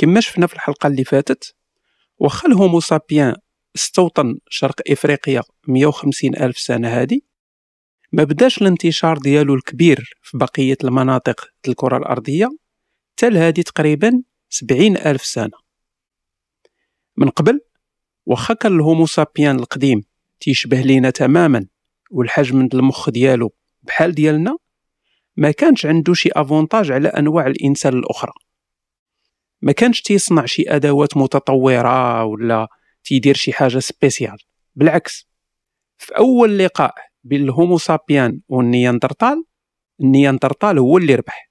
كما شفنا في الحلقة اللي فاتت. واخا الهومو سابيان استوطن شرق إفريقيا 150 ألف سنة هذه ما بداش الانتشار ديالو الكبير في بقية المناطق الكرة الأرضية حتى لهادي تقريبا 70 ألف سنة. من قبل واخا كان الهومو سابيان القديم تيشبه لينا تماما والحجم المخ ديالو بحال ديالنا ما كانش عنده شي avantage على أنواع الإنسان الأخرى. ما كانش تيصنع شي أدوات متطورة ولا تيدير شي حاجة spéciale. بالعكس في أول لقاء بين ال Homo sapiens والنياندرتال النياندرتال هو اللي ربح.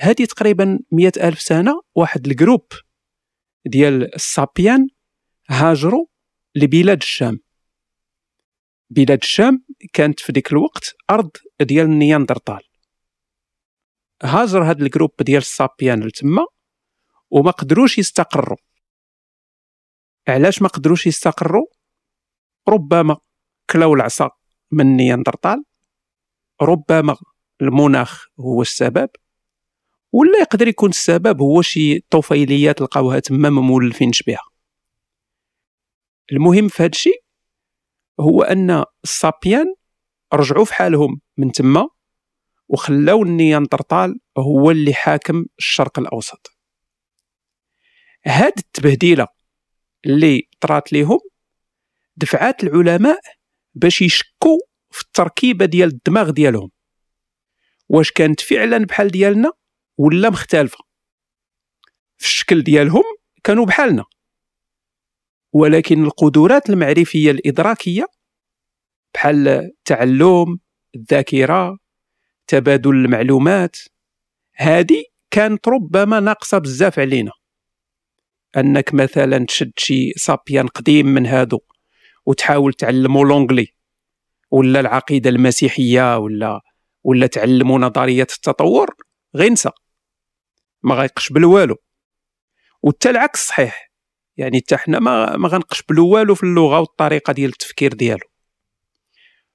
هذه تقريبا مئة ألف سنة واحد ال groupe ديال ال sapiens هاجروا لبلاد الشام. بلاد الشام كانت في ديك الوقت أرض ديال النياندرتال. هاجر هاد ال groupe ديال ال sapiens لتما وما قدروش يستقروا. علاش ما قدروش يستقروا؟ ربما كلاو العصا من نياندرتال ربما المناخ هو السبب ولا يقدر يكون السبب هو شي طفيليات لقاوها تما ما مولفينش بها. المهم في هذا الشيء هو أن السابيان رجعوا في حالهم من تما وخلاو النياندرتال هو اللي حاكم الشرق الأوسط. هاد التبهديلة اللي طرات ليهم دفعات العلماء باش يشكوا في التركيبة ديال الدماغ ديالهم. واش كانت فعلا بحال ديالنا ولا مختلفة؟ في الشكل ديالهم كانوا بحالنا. ولكن القدرات المعرفية الإدراكية بحال التعلم الذاكرة تبادل المعلومات هذه كانت ربما ناقصة بزاف علينا. أنك مثلا تشد شي سابيان قديم من هادو وتحاول تعلمو لونجلي ولا العقيدة المسيحية ولا ولا تعلموا نظرية التطور غينسى ما غيقشبل والو وتا العكس صحيح. يعني حتى حنا ما ما غنقشبلو والو في اللغة والطريقة ديال التفكير ديالو.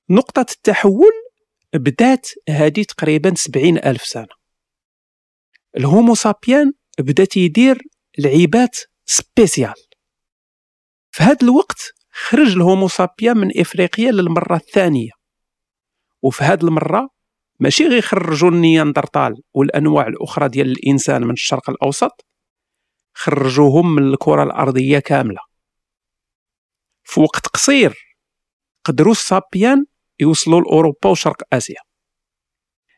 نقطة التحول بدات هذه تقريبا سبعين ألف سنة. ال Homo sapiens بدا تيدير لعيبات spécial. في هذا الوقت خرج ال Homo sapiens من إفريقيا للمرة الثانية. وفي هذه المرة ماشي غير خرجوا النياندرتال والأنواع الأخرى ديال الإنسان من الشرق الأوسط خرجوهم من الكرة الأرضية كاملة. في وقت قصير قدروا السابيان يوصلوا لأوروبا وشرق آسيا.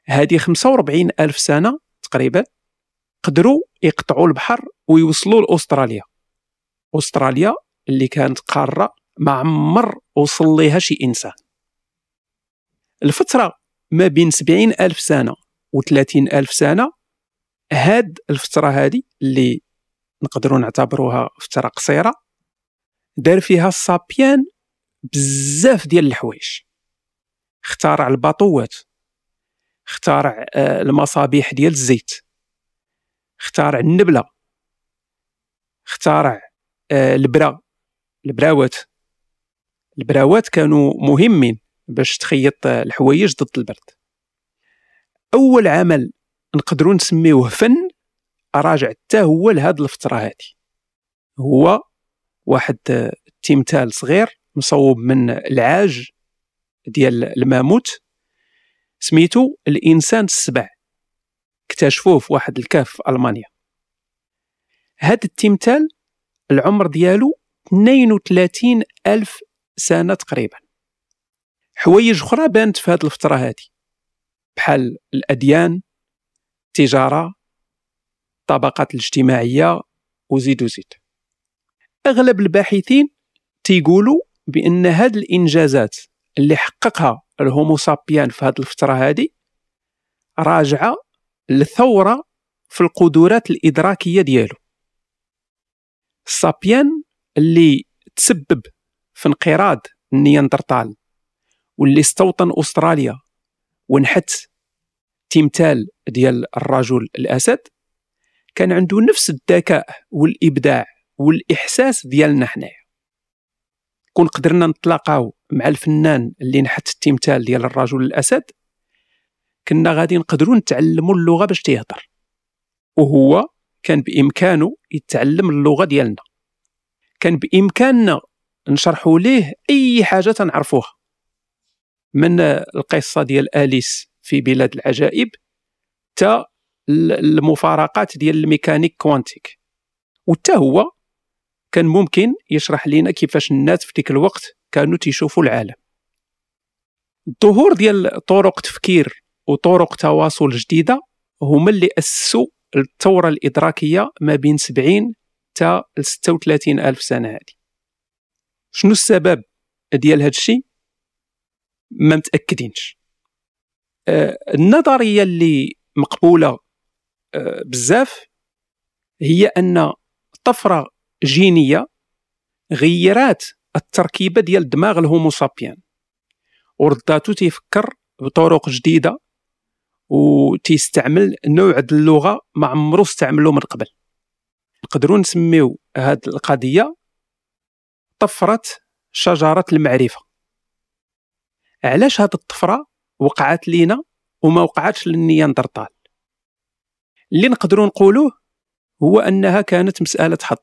هذه 45 ألف سنة تقريبا قدروا يقطعوا البحر ويوصلوا لأستراليا. أستراليا اللي كانت قارة ما عمر وصل ليها شي إنسان. الفترة ما بين 70 ألف سنة و 30 ألف سنة هاد الفترة هذه اللي نقدروا نعتبروها فترة قصيرة دار فيها السابيان بزاف ديال الحوايج. اخترع الباطوات اخترع آه، المصابيح ديال الزيت اخترع النبلة. اخترع آه، البرا البراوات. البراوات كانوا مهمين باش تخيط الحوايج ضد البرد. أول عمل نقدروا نسميوه فن راجع حتى هو لهاد الفترة هذه هو واحد التمثال صغير مصوب من العاج ديال الماموت سميتو الإنسان السبع. اكتشفوه في واحد الكهف في ألمانيا. هاد التمثال العمر ديالو 32 ألف سنة تقريبا. حوايج أخرى بانت في هذه الفترة هذه بحال الأديان التجارة الطبقات الاجتماعية وزيد وزيد. أغلب الباحثين تيقولوا بأن هاد الإنجازات اللي حققها الهومو سابيان في هذه الفترة هذه راجعة لثورة في القدرات الإدراكية ديالو. السابيان اللي تسبب في انقراض النياندرتال واللي استوطن استراليا ونحت تمثال ديال الرجل الاسد كان عنده نفس الذكاء والابداع والاحساس ديالنا حنايا كون قدرنا نتلاقاو مع الفنان اللي نحت التمثال ديال الرجل الاسد كنا غادي نقدروا نتعلموا اللغة باش تيهضر وهو كان بإمكانه يتعلم اللغة ديالنا. كان بإمكاننا نشرحوا ليه أي حاجة تنعرفوها. من القصة ديال آليس في بلاد العجائب تا المفارقات ديال ال mécanique quantique. وتا هو كان ممكن يشرح لنا كيفاش الناس في ديك الوقت كانوا تيشوفوا العالم. الظهور ديال طرق تفكير وطرق تواصل جديدة هما اللي أسسوا الثورة الإدراكية ما بين 70 تا 36 ألف سنة هذه. شنو السبب ديال هذا الشيء؟ ما متأكدينش. آه النظرية اللي مقبولة آه بزاف هي أن طفرة جينية غيرات التركيبة ديال دماغ الهومو سابيان ورداتو تيفكر بطرق جديدة وتيستعمل نوع د اللغة ما عمرو استعملو من قبل. نقدروا نسميو هاد القضية طفرة شجرة المعرفة. علاش هاد الطفرة وقعت لينا وما وقعتش للنياندرتال؟ اللي نقدروا نقولوه هو أنها كانت مسألة حظ.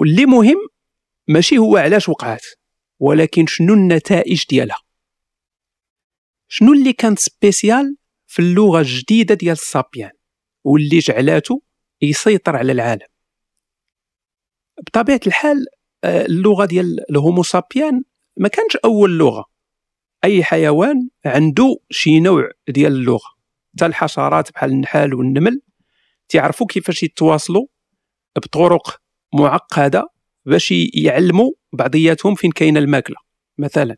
واللي مهم ماشي هو علاش وقعت ولكن شنو النتائج ديالها؟ شنو اللي كانت سبيسيال في اللغة الجديدة ديال السابيان واللي جعلاته يسيطر على العالم. بطبيعة الحال آه، اللغة ديال الهومو سابيان ما كانش أول لغة. أي حيوان عنده شي نوع ديال اللغة. حتى الحشرات بحال النحال والنمل تعرفوا كيفاش يتواصلوا بطرق معقدة باش يعلموا بعضياتهم فين كاينة الماكلة مثلا.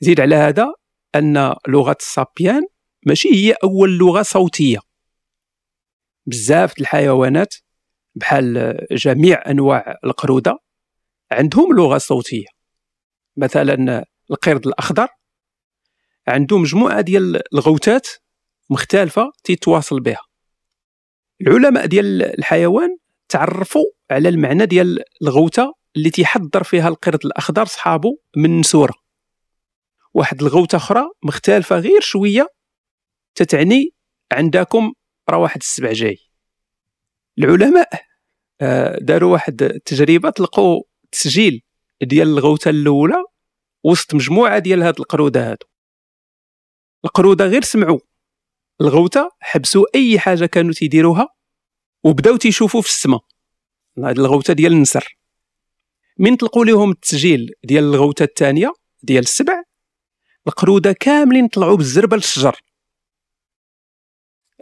زيد على هذا أن لغة السابيان ماشي هي أول لغة صوتية. بزاف الحيوانات بحال جميع أنواع القرودة عندهم لغة صوتية. مثلا القرد الأخضر عنده مجموعة ديال الغوتات مختلفة تيتواصل بها. العلماء ديال الحيوان تعرفوا على المعنى ديال الغوتة اللي تيحضر فيها القرد الأخضر صحابه من نسوره واحد الغوتة أخرى مختلفة غير شوية تتعني عندكم راه واحد السبع جاي. العلماء آه، داروا واحد التجربة تلقوا تسجيل ديال الغوته الأولى وسط مجموعة ديال هاد القرودة هادو. القرودة غير سمعوا. الغوته حبسوا أي حاجة كانوا تيديروها وبداو تيشوفوا في السماء. هاد الغوته ديال النسر من طلقوا لهم التسجيل ديال الغوته الثانية ديال السبع القرودة كاملين طلعوا بالزربة للشجر.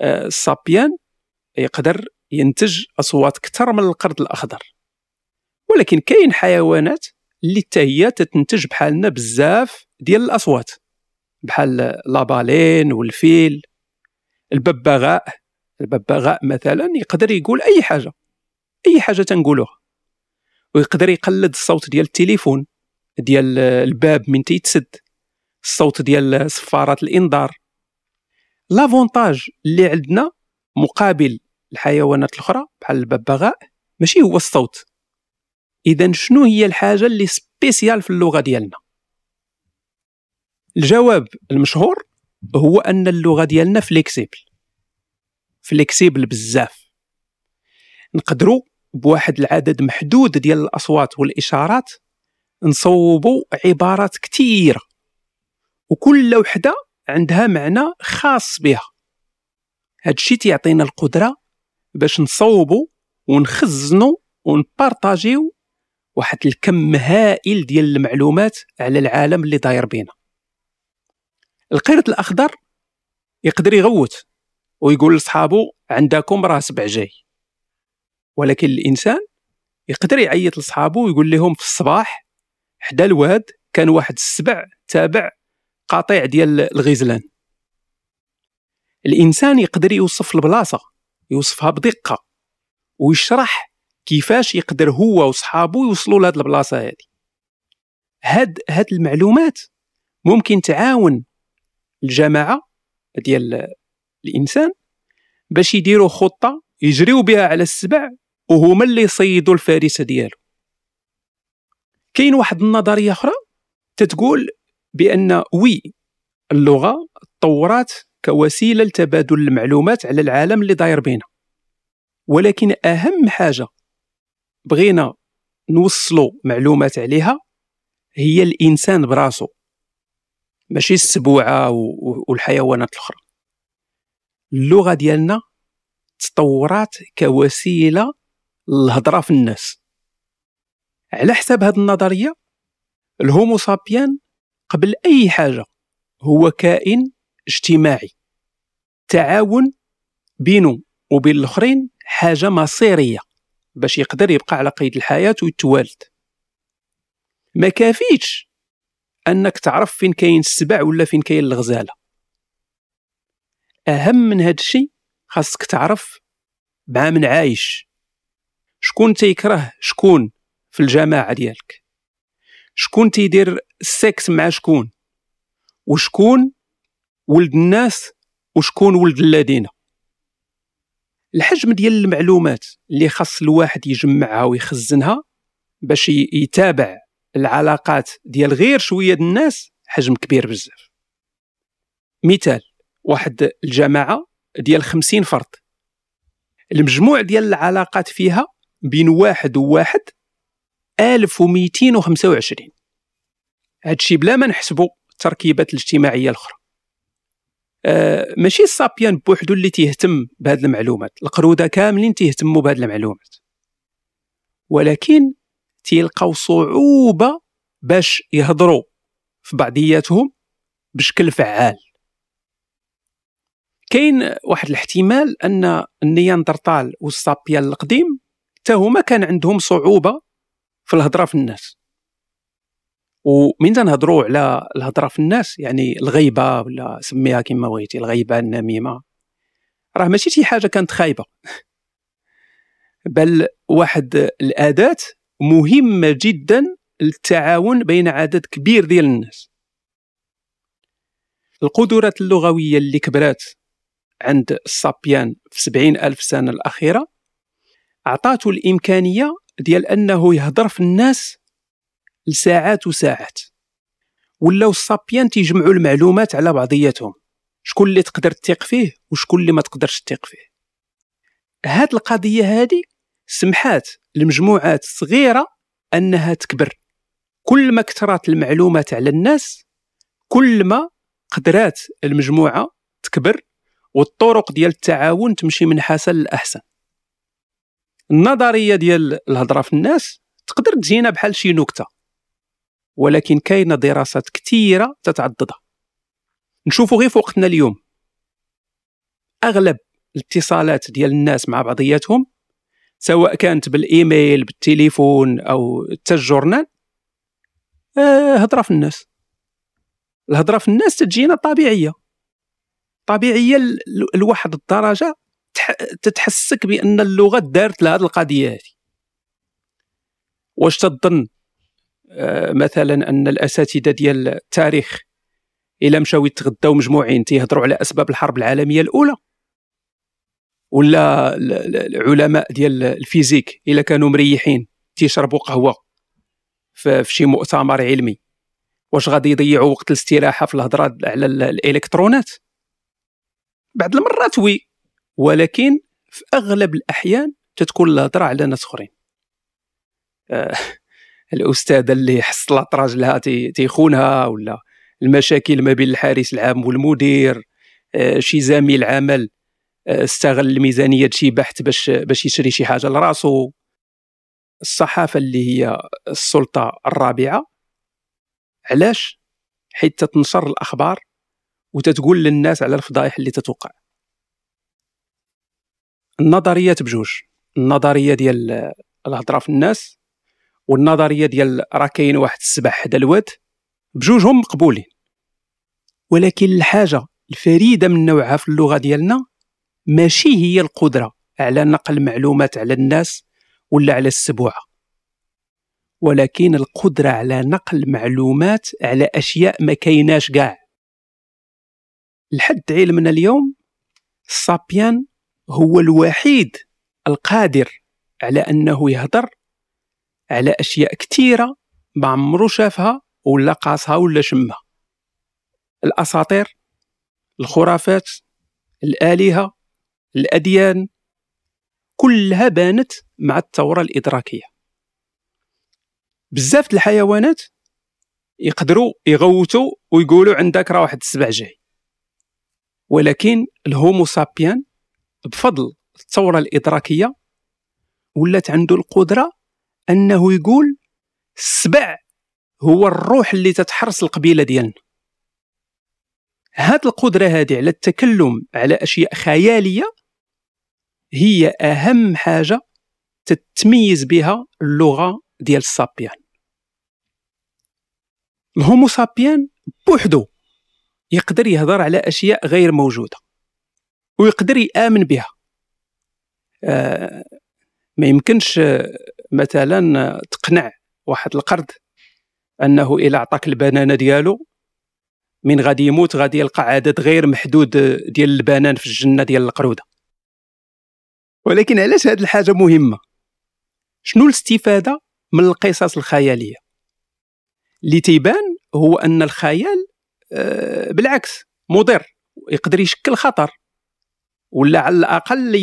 السابيان يقدر ينتج أصوات أكثر من القرد الأخضر. ولكن كاين حيوانات اللي حتى هي تتنتج بحالنا بزاف ديال الأصوات بحال لابالين والفيل الببغاء. الببغاء مثلا يقدر يقول أي حاجة أي حاجة تنقولوها. ويقدر يقلد الصوت ديال التليفون ديال الباب من تيتسد الصوت ديال صفارات الإنذار. l'avantage اللي عندنا مقابل الحيوانات الأخرى بحال الببغاء ماشي هو الصوت. إذا شنو هي الحاجة اللي spécial في اللغة ديالنا؟ الجواب المشهور هو أن اللغة ديالنا flexible flexible بزاف. نقدروا بواحد العدد محدود ديال الأصوات والإشارات نصوبوا عبارات كثيره وكل وحده عندها معنى خاص بها. هذا الشيء تيعطينا القدرة باش نصوبوا ونخزنوا ونبارطاجيو واحد الكم هائل ديال المعلومات على العالم اللي داير بينا. القرد الأخضر يقدر يغوت ويقول لصحابو عندكم راه سبع جاي ولكن الإنسان يقدر يعيط لصحابو ويقول لهم في الصباح حدا الواد كان واحد السبع تابع قاطع ديال الغزلان. الإنسان يقدر يوصف البلاصة يوصفها بدقة ويشرح كيفاش يقدر هو وصحابه يوصلوا لهاد البلاصة هذه هاد هاد المعلومات ممكن تعاون الجماعة ديال الإنسان باش يديروا خطة يجريو بها على السبع وهما اللي يصيدوا الفارسه ديالو. كاين واحد النظرية أخرى تتقول بأن وي اللغة تطورات كوسيلة لتبادل المعلومات على العالم اللي داير بينا. ولكن أهم حاجة بغينا نوصلوا معلومات عليها هي الإنسان براسو ماشي السبوعة والحيوانات الأخرى. اللغة ديالنا تطورات كوسيلة للهضرة في الناس. على حساب هذه النظرية الهومو سابيان قبل أي حاجة هو كائن اجتماعي. تعاون بينه وبين الآخرين حاجة مصيرية باش يقدر يبقى على قيد الحياة ويتوالد. ما كافيتش أنك تعرف فين كاين السبع ولا فين كاين الغزالة. أهم من هذا الشيء خاصك تعرف مع من عايش. شكون تيكره شكون في الجماعة ديالك؟ شكون تيدير السكس مع شكون؟ وشكون ولد الناس وشكون ولد الذين الحجم ديال المعلومات اللي خاص الواحد يجمعها ويخزنها باش يتابع العلاقات ديال غير شوية الناس حجم كبير بزاف. مثال واحد الجماعة ديال 50 فرد. المجموع ديال العلاقات فيها بين واحد وواحد 1225 هادشي بلا ما نحسبوا التركيبات الاجتماعية الأخرى. آه ماشي السابيان بوحدو اللي تيهتم بهاد المعلومات القرودة كاملين تيهتموا بهاد المعلومات. ولكن تيلقاو صعوبة باش يهضروا في بعضياتهم بشكل فعال. كاين واحد الاحتمال أن النياندرتال والسابيان القديم حتى هما كان عندهم صعوبة في الهضرة في الناس. ومن تنهضروا على الهضرة في الناس يعني الغيبة ولا سميها كما بغيتي الغيبة النميمة. راه ماشي شي حاجة كانت خايبة. بل واحد الأداة مهمة جدا للتعاون بين عدد كبير ديال الناس. القدرات اللغوية اللي كبرات عند الصابيان في سبعين ألف سنة الأخيرة أعطاته الإمكانية ديال أنه يهضر في الناس لساعات وساعات. ولاو الصابيان تيجمعوا المعلومات على بعضياتهم. شكون اللي تقدر تثق فيه وشكون اللي ما تقدرش تثق فيه. هاد القضية هذه سمحات لمجموعات صغيرة أنها تكبر. كل ما كثرت المعلومات على الناس كل ما قدرات المجموعة تكبر والطرق ديال التعاون تمشي من حسن لأحسن. النظرية ديال الهضرة في الناس تقدر تجينا بحال شي نكتة. ولكن كاينة دراسات كثيرة تتعددها. نشوفوا غير في وقتنا اليوم. أغلب الاتصالات ديال الناس مع بعضياتهم سواء كانت بالإيميل بالتليفون أو حتى الجورنال آه هضرة في الناس. الهضرة في الناس تجينا طبيعية. طبيعية لواحد الدرجة تتحسك بأن اللغة دارت لهذه القضية هذه واش تظن؟ مثلا أن الأساتذة ديال التاريخ إلا مشاو يتغداو مجموعين تيهضروا على أسباب الحرب العالمية الأولى ولا العلماء ديال الفيزيك إلا كانوا مريحين تيشربوا قهوة في شي مؤتمر علمي؟ واش غادي يضيعوا وقت الاستراحه في الهضرة على الإلكترونات؟ بعض المرات وي ولكن في أغلب الأحيان تتكون الهضرة على ناس أخرين. آه الأستاذة اللي حصلت راجلها تيخونها ولا المشاكل ما بين الحارس العام والمدير آه شي زميل عمل استغل الميزانية شي بحث باش باش يشري شي حاجة لراسو. الصحافة اللي هي السلطة الرابعة. علاش؟ حيت تتنشر الأخبار وتتقول للناس على الفضائح اللي تتوقع. النظريات بجوج. النظرية ديال الهضرة في الناس والنظرية ديال راه كاين واحد السبع حدا الواد بجوجهم مقبولين. ولكن الحاجة الفريدة من نوعها في اللغة ديالنا ماشي هي القدرة على نقل معلومات على الناس ولا على السبوعة. ولكن القدرة على نقل معلومات على أشياء ما كايناش كاع. لحد علمنا اليوم السابيان هو الوحيد القادر على أنه يهضر على أشياء كثيرة ما عمرو شافها ولا قاسها ولا شمها. الأساطير الخرافات الآلهة الأديان كلها بانت مع الثورة الإدراكية. بزاف الحيوانات يقدروا يغوتوا ويقولوا عندك راه واحد السبع جاي. ولكن الهومو سابيان بفضل الثورة الإدراكية ولات عنده القدرة أنه يقول السبع هو الروح اللي تتحرس القبيلة ديالنا هاد القدرة هذه على التكلم على أشياء خيالية هي أهم حاجة تتميز بها اللغة ديال السابيان. الهومو سابيان بوحدو يقدر يهضر على أشياء غير موجودة ويقدر يآمن بها. آه ما يمكنش مثلا تقنع واحد القرد أنه إلى عطاك البنانة ديالو من غادي يموت غادي يلقى عدد غير محدود ديال البنان في الجنة ديال القرودة. ولكن علاش هذه الحاجة مهمة؟ شنو الاستفادة من القصص الخيالية؟ اللي تيبان هو أن الخيال آه، بالعكس مضر يقدر يشكل خطر ولا على الأقل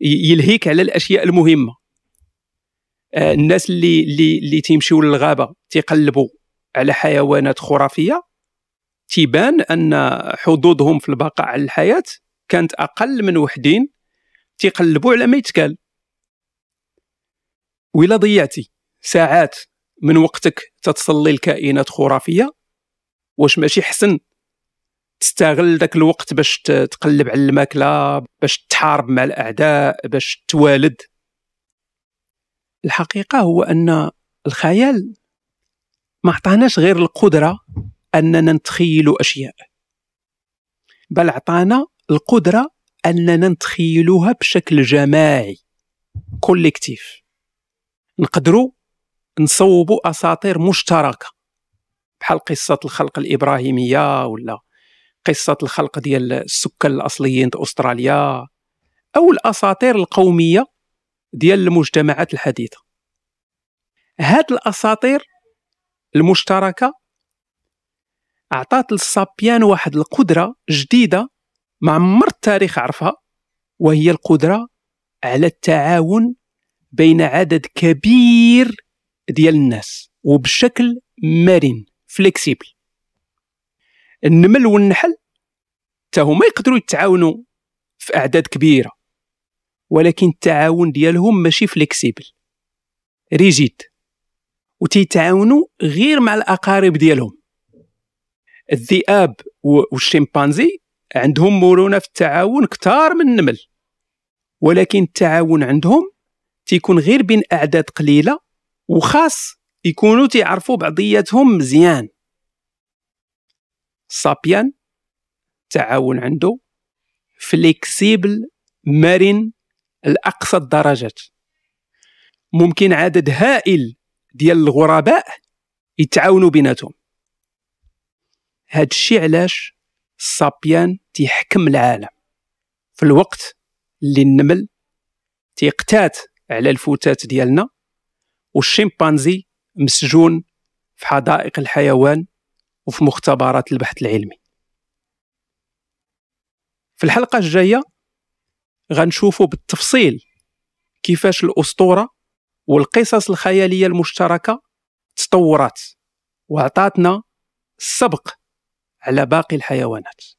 يلهيك على الأشياء المهمة. الناس اللي اللي اللي تيمشيو للغابة تيقلبوا على حيوانات خرافية. تيبان أن حظوظهم في البقاء على الحياة كانت أقل من وحدين تيقلبوا على ما يتكال وإلا ضيعتي ساعات من وقتك تتصلي لكائنات خرافية؟ واش ماشي حسن تستغل ذاك الوقت باش تقلب على الماكلة باش تحارب مع الأعداء باش توالد؟ الحقيقة هو أن الخيال ما عطاناش غير القدرة أننا نتخيلوا أشياء بل عطانا القدرة أننا نتخيلوها بشكل جماعي كوليكتيف. نقدروا نصوبوا أساطير مشتركة بحال قصة الخلق الإبراهيمية ولا قصة الخلق ديال السكان الأصليين في أستراليا أو الأساطير القومية ديال المجتمعات الحديثة. هاد الأساطير المشتركة عطات لل sapiens واحد القدرة جديدة ما عمر التاريخ عرفها وهي القدرة على التعاون بين عدد كبير ديال الناس وبشكل مرن flexible النمل والنحل حتى هما يقدروا يتعاونوا في أعداد كبيرة. ولكن التعاون ديالهم ماشي flexible ريجيد وتيتعاونوا غير مع الأقارب ديالهم. الذئاب والشمبانزي عندهم مرونة في التعاون كثار من النمل. ولكن التعاون عندهم تيكون غير بين أعداد قليلة وخاص يكونوا تيعرفوا بعضياتهم مزيان. سابيان تعاون عنده فليكسيبل مرن لأقصى الدرجات ممكن عدد هائل ديال الغرباء يتعاونوا بيناتهم. هاد الشيء علاش السابيان تيحكم العالم. في الوقت اللي النمل تيقتات على الفتات ديالنا والشمبانزي مسجون في حدائق الحيوان وفي مختبرات البحث العلمي. في الحلقة الجاية غنشوفوا بالتفصيل كيفاش الأسطورة والقصص الخيالية المشتركة تطورات وعطاتنا السبق على باقي الحيوانات.